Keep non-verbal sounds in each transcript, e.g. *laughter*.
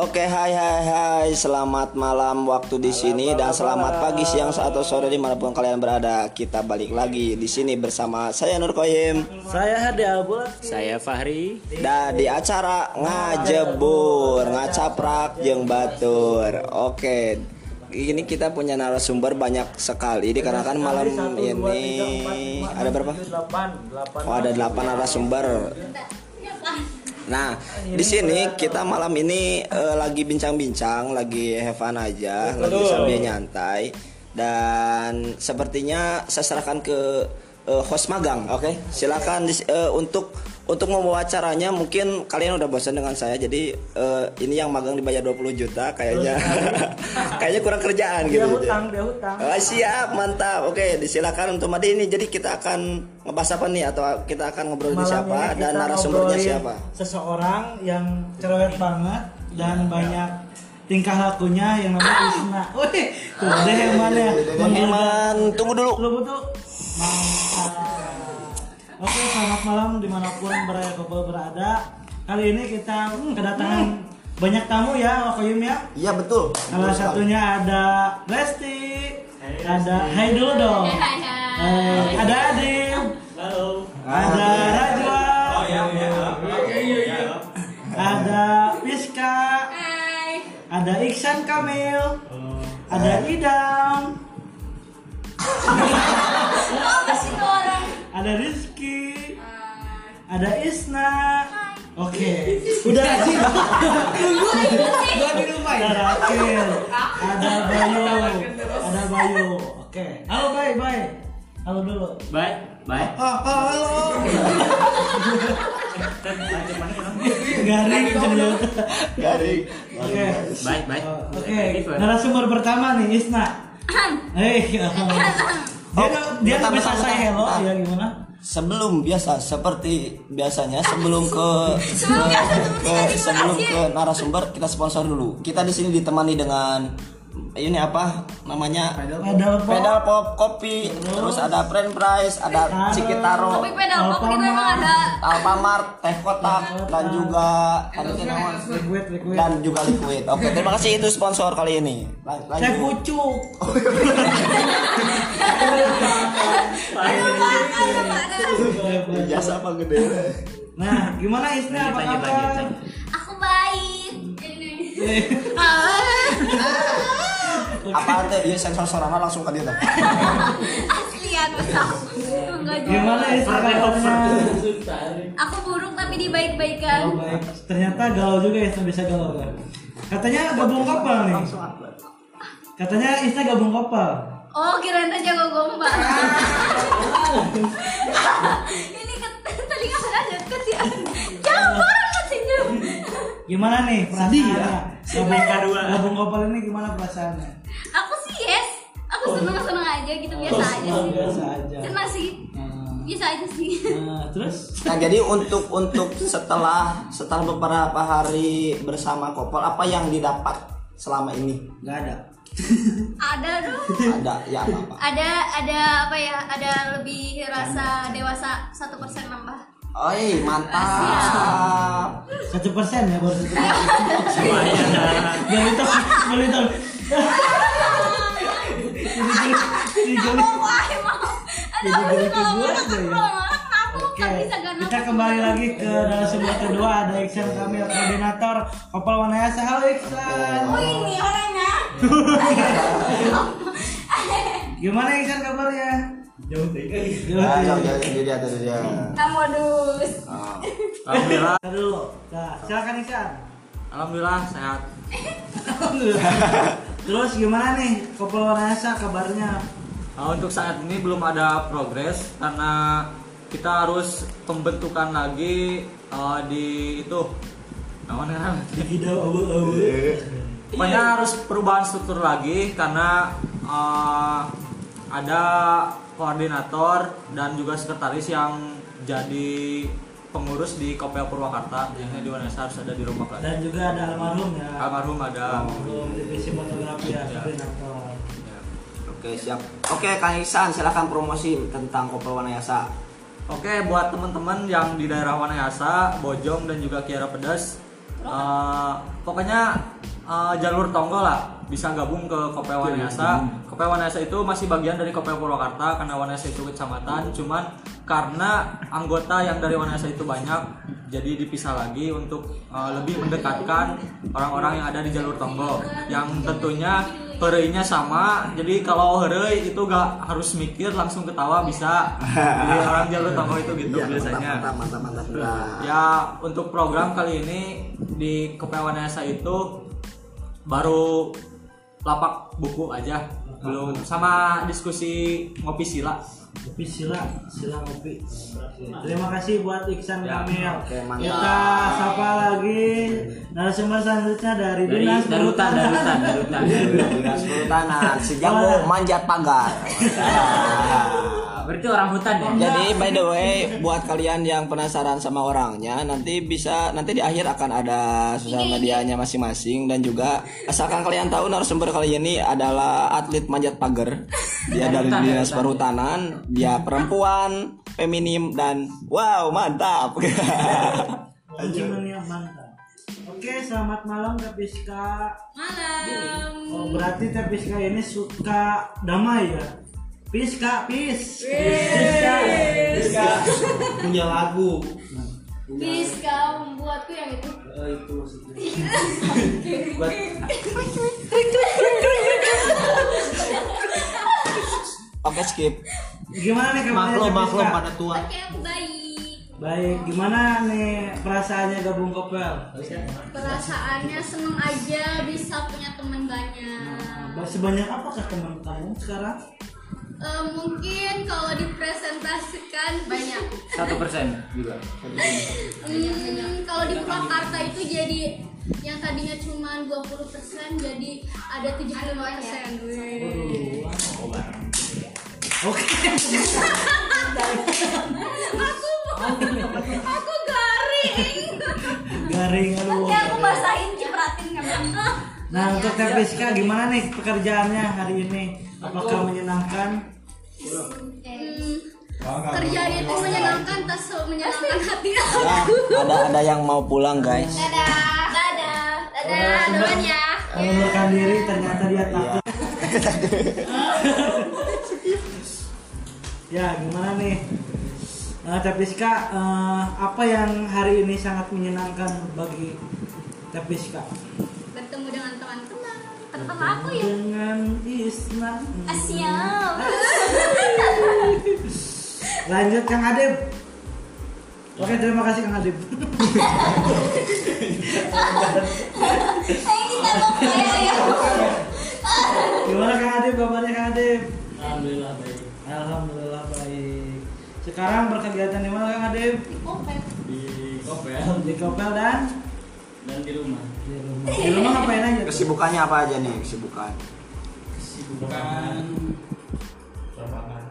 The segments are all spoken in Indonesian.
Oke, hai hai hai. Selamat malam waktu di sini dan selamat pagi, siang, atau sore di mana pun kalian berada. Kita balik lagi di sini bersama saya Nur Koyim Saya Hadi Albul. Saya Fahri. dan di acara ngajebur, ngacaprak jeung batur. Oke. Ini kita punya narasumber banyak sekali dikarenakan malam ini ada berapa? 8, 8. Oh, ada 8 narasumber. Nah, di sini kita malam ini eh, lagi bincang-bincang, lagi have fun aja, lagi sambil nyantai. Dan sepertinya saya serahkan ke eh, host magang, oke? Silakan dis- eh, untuk untuk membawa acaranya mungkin kalian udah bosan dengan saya jadi eh, ini yang magang dibayar 20 juta kayaknya *laughs* kayaknya kurang kerjaan Dia gitu hutang, dia hutang. Oh, siap, mantap. Oke, disilakan untuk Made ini. Jadi kita akan ngebahas apa nih atau kita akan ngobrol di Malam siapa dan narasumbernya siapa? Seseorang yang cerewet banget dan banyak tingkah lakunya yang namanya Isna. Wih, tuh deh yang mana ya? Tunggu dulu. Lu betul? Mantap. Oke, selamat malam di mana pun berada couple berada. Kali ini kita kedatangan banyak tamu ya, Wakoyum ya. Iya betul. Salah satunya ada Lesti, ada Hai dulu dong. Eh, ada Adil, ada Rajwa, ada Piska, ada Iksan Kamil, ada Idam, *laughs* ada Rizky, ada Isna. Oke, *laughs* udah sih. Gua di rumah ya. Ada Rakil, ada Bayu, ada Bayu. Oke, halo Bay, Bay. Halo dulu. Baik, baik. Oh, oh, halo. Garing. Garing. Oke. Baik, baik. Oke, narasumber pertama nih Isna. Hei, dia Oh, dia bentar, bisa bentar, saya bentar, hello bentar. ya gimana? Sebelum biasa seperti biasanya sebelum ke ke, ke sebelum ke narasumber kita sponsor dulu. Kita di sini ditemani dengan ini apa namanya? Pedal pop. Pedal pop kopi, terus ada French fries, ada Cikitaro. Tapi pedal pop gitu emang ada Alfamart, teh kotak dan juga teh liquid. dan juga liquid. Oke, terima kasih itu sponsor kali ini. Lanjut. pucuk. Jasa apa gede? Nah, gimana Isna apa kabar? Aku baik *laughs* Apa teh ieu sensor sorana langsung ke dia teh. Aslian betul Enggak Gimana Isna kabarnya? Aku buruk tapi dibaik-baikan Oh, baik. Ternyata galau juga Isna bisa galau kan? Katanya gabung kapal nih. Katanya Isna gabung kapal. Oh kirain teh jago gombal *laughs* Ini ke telinga ada deket ya Jangan banget katanya Gimana nih perasaannya? Gabung, kedua. gabung kapal ini gimana perasaannya? Aku Aku seneng-seneng aja gitu biasa aja Oh, sih biasa aja. Senang sih Nah, Biasa aja sih nah, terus? Nah, jadi untuk untuk setelah setelah beberapa hari bersama Kopel apa yang didapat selama ini? Gak ada. Ada dong Ada ya apa-apa. Ada ada apa ya Ada lebih rasa dewasa satu persen nambah Oi, mantap. Satu persen ya baru satu persen. Tol, beli tol. Jadi jadi Oh, wah, emang. Ada apa sih kalau ya? kenapa Oke, bisa gak kita kembali lagi ke narasumber kedua ada Iksan Kamil koordinator Kopal Wanayasa. Halo Iksan. Oh ini orangnya. *laughs* Gimana Iksan kabarnya? Jauh deh. Nah, jauh jauh sendiri atau dia. Modus. Ah. Alhamdulillah. *laughs* Dulu. Nah, silakan Iksan. Alhamdulillah sehat. *laughs* Terus gimana nih Kopal Wanayasa kabarnya? Nah, untuk saat ini belum ada progres karena kita harus pembentukan lagi eh, di itu namanya Tidak abu-abu. Pokoknya harus perubahan struktur lagi karena eh, ada koordinator dan juga sekretaris yang jadi pengurus di Kopel Purwakarta yang di Wanesa harus ada di rumah kelas. Dan juga ada almarhum ya. Almarhum ada. Almarhum divisi fotografi ya, Ya. koordinator. Oke, siap. Oke, Kang Iksan, silakan promosi tentang Kopel Wanayasa. Oke, buat teman-teman yang di daerah Wanayasa, Bojong dan juga Kiara Pedas, Eh, pokoknya eh, jalur Tonggo lah bisa gabung ke Kopel Wanayasa. Kopel Wanayasa itu masih bagian dari Kopel Purwakarta karena Wanayasa itu kecamatan. Cuman karena anggota yang dari Wanayasa itu banyak, jadi dipisah lagi untuk eh, lebih mendekatkan orang-orang yang ada di jalur Tonggo. Yang tentunya hereunya sama. Jadi kalau hereu itu gak harus mikir langsung ketawa bisa. *laughs* Jadi orang jalur Tonggo itu gitu Iya, biasanya. mantap mantap mantap mantap Ya untuk program kali ini di Kepewanesa itu baru lapak buku aja. Belum. sama diskusi ngopi sila. Kopi sila, sila kopi. Terima kasih buat Iksan Ya, Kamil. oke, mantap. Kita sapa lagi narasumber selanjutnya dari dari Dinas darutan darutan darutan. *laughs* Dinas Perhutanan. Si jago manjat pagar. *laughs* Berarti orang hutan ya? Jadi by the way buat kalian yang penasaran sama orangnya nanti bisa nanti di akhir akan ada sosial medianya masing-masing. Dan juga asalkan kalian tahu narasumber kali ini adalah atlet manjat pagar. Dia dari dinas perhutanan, dia perempuan, feminim dan wow mantap. Oke, selamat malam Tepiska. Malam. Oh, berarti Tepiska ini suka damai ya? Piska, pis. Piska. Piska. Punya lagu. Bisa membuatku yang itu. Eh, itu maksudnya. *laughs* Oke skip. Gimana nih kabarnya maklum maklum pada tua Oke, aku baik. Baik, gimana nih perasaannya gabung kopel? Perasaannya seneng aja bisa punya teman banyak. Nah, Sebanyak apakah teman kamu sekarang? Eh, mungkin kalau dipresentasikan banyak. satu persen juga Hmm, kalau di Purwakarta itu jadi yang tadinya cuma 20% jadi ada 75%. Wih. Oke. aku aku garing. Garing aduh. Nanti aku basahin cipratin kamu. Nah, untuk Tepiska gimana nih pekerjaannya hari ini? Apakah menyenangkan? Hmm, kerjaan itu menyenangkan tak se- menyenangkan hati Ya, ada ada yang mau pulang guys. Dadah, dadah, dadah, duluan ya. Mengundurkan diri ternyata dia takut. *laughs* ya, gimana nih? Nah, Tepiska, eh, apa yang hari ini sangat menyenangkan bagi Tepiska? Bertemu dengan teman-teman. Teman aku ya. Dengan Isna. Siap. *laughs* Lanjut Kang Adib. Oke, terima kasih Kang Adib. *laughs* Kaya ya. Gimana Kang Adib? Kabarnya Kang Adib? Alhamdulillah baik Alhamdulillah baik. Sekarang berkegiatan di mana Kang Adib? Oke. di kopel Di Kopel dan dan di rumah di rumah. Di rumah ngapain aja? tuh? Kesibukannya apa aja nih kesibukan? kesibukan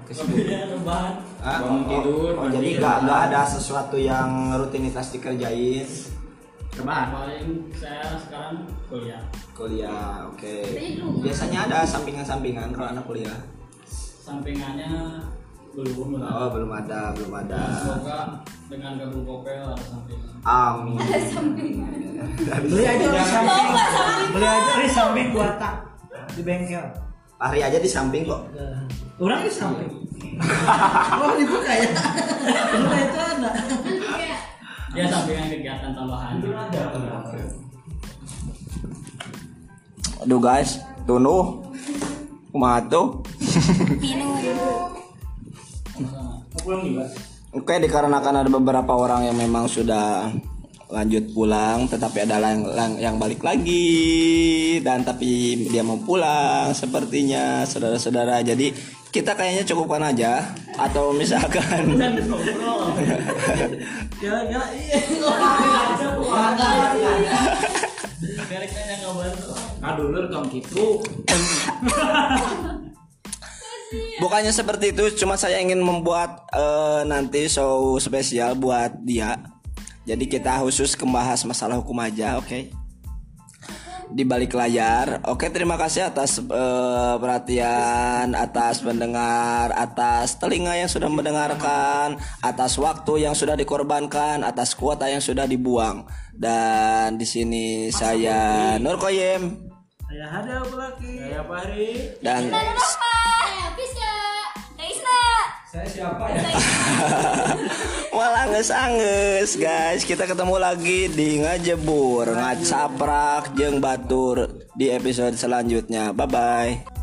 Kesibukan. rebahan Ah, bangun tidur oh, jadi nggak nggak ada sesuatu yang rutinitas dikerjain rebahan paling saya sekarang kuliah kuliah oke di rumah. biasanya ada sampingan-sampingan kalau anak kuliah sampingannya belum belum oh belum ada belum ada. Semoga dengan gabung kopel ada sampingan. Amin. Beli aja di samping. Beli aja di samping buat tak di bengkel. lari aja di samping kok. Orang di samping. *laughs* oh dibuka ya? Buka itu ada. Ya sampingan kegiatan tambahan. Aduh guys. Tunuh. Kumaha tuh Juga. Oke, dikarenakan ada beberapa orang yang memang sudah lanjut pulang, tetapi ada yang, yang, yang balik lagi dan tapi dia mau pulang sepertinya saudara-saudara. Jadi kita kayaknya cukupkan aja atau misalkan Ya ya iya. Kabar kadulur tong gitu bukannya seperti itu, cuma saya ingin membuat eh, nanti show spesial buat dia. Jadi kita khusus membahas masalah hukum aja, oke? di balik layar. Oke, terima kasih atas eh, perhatian, atas pendengar, atas telinga yang sudah mendengarkan, atas waktu yang sudah dikorbankan, atas kuota yang sudah dibuang. Dan di sini saya Nur Koyem Saya Hada Bulaki. Saya Fahri. dan Saya siapa ya? Malah *laughs* anges guys. Kita ketemu lagi di ngajebur Ngacaprak jeng batur Di episode selanjutnya. Bye bye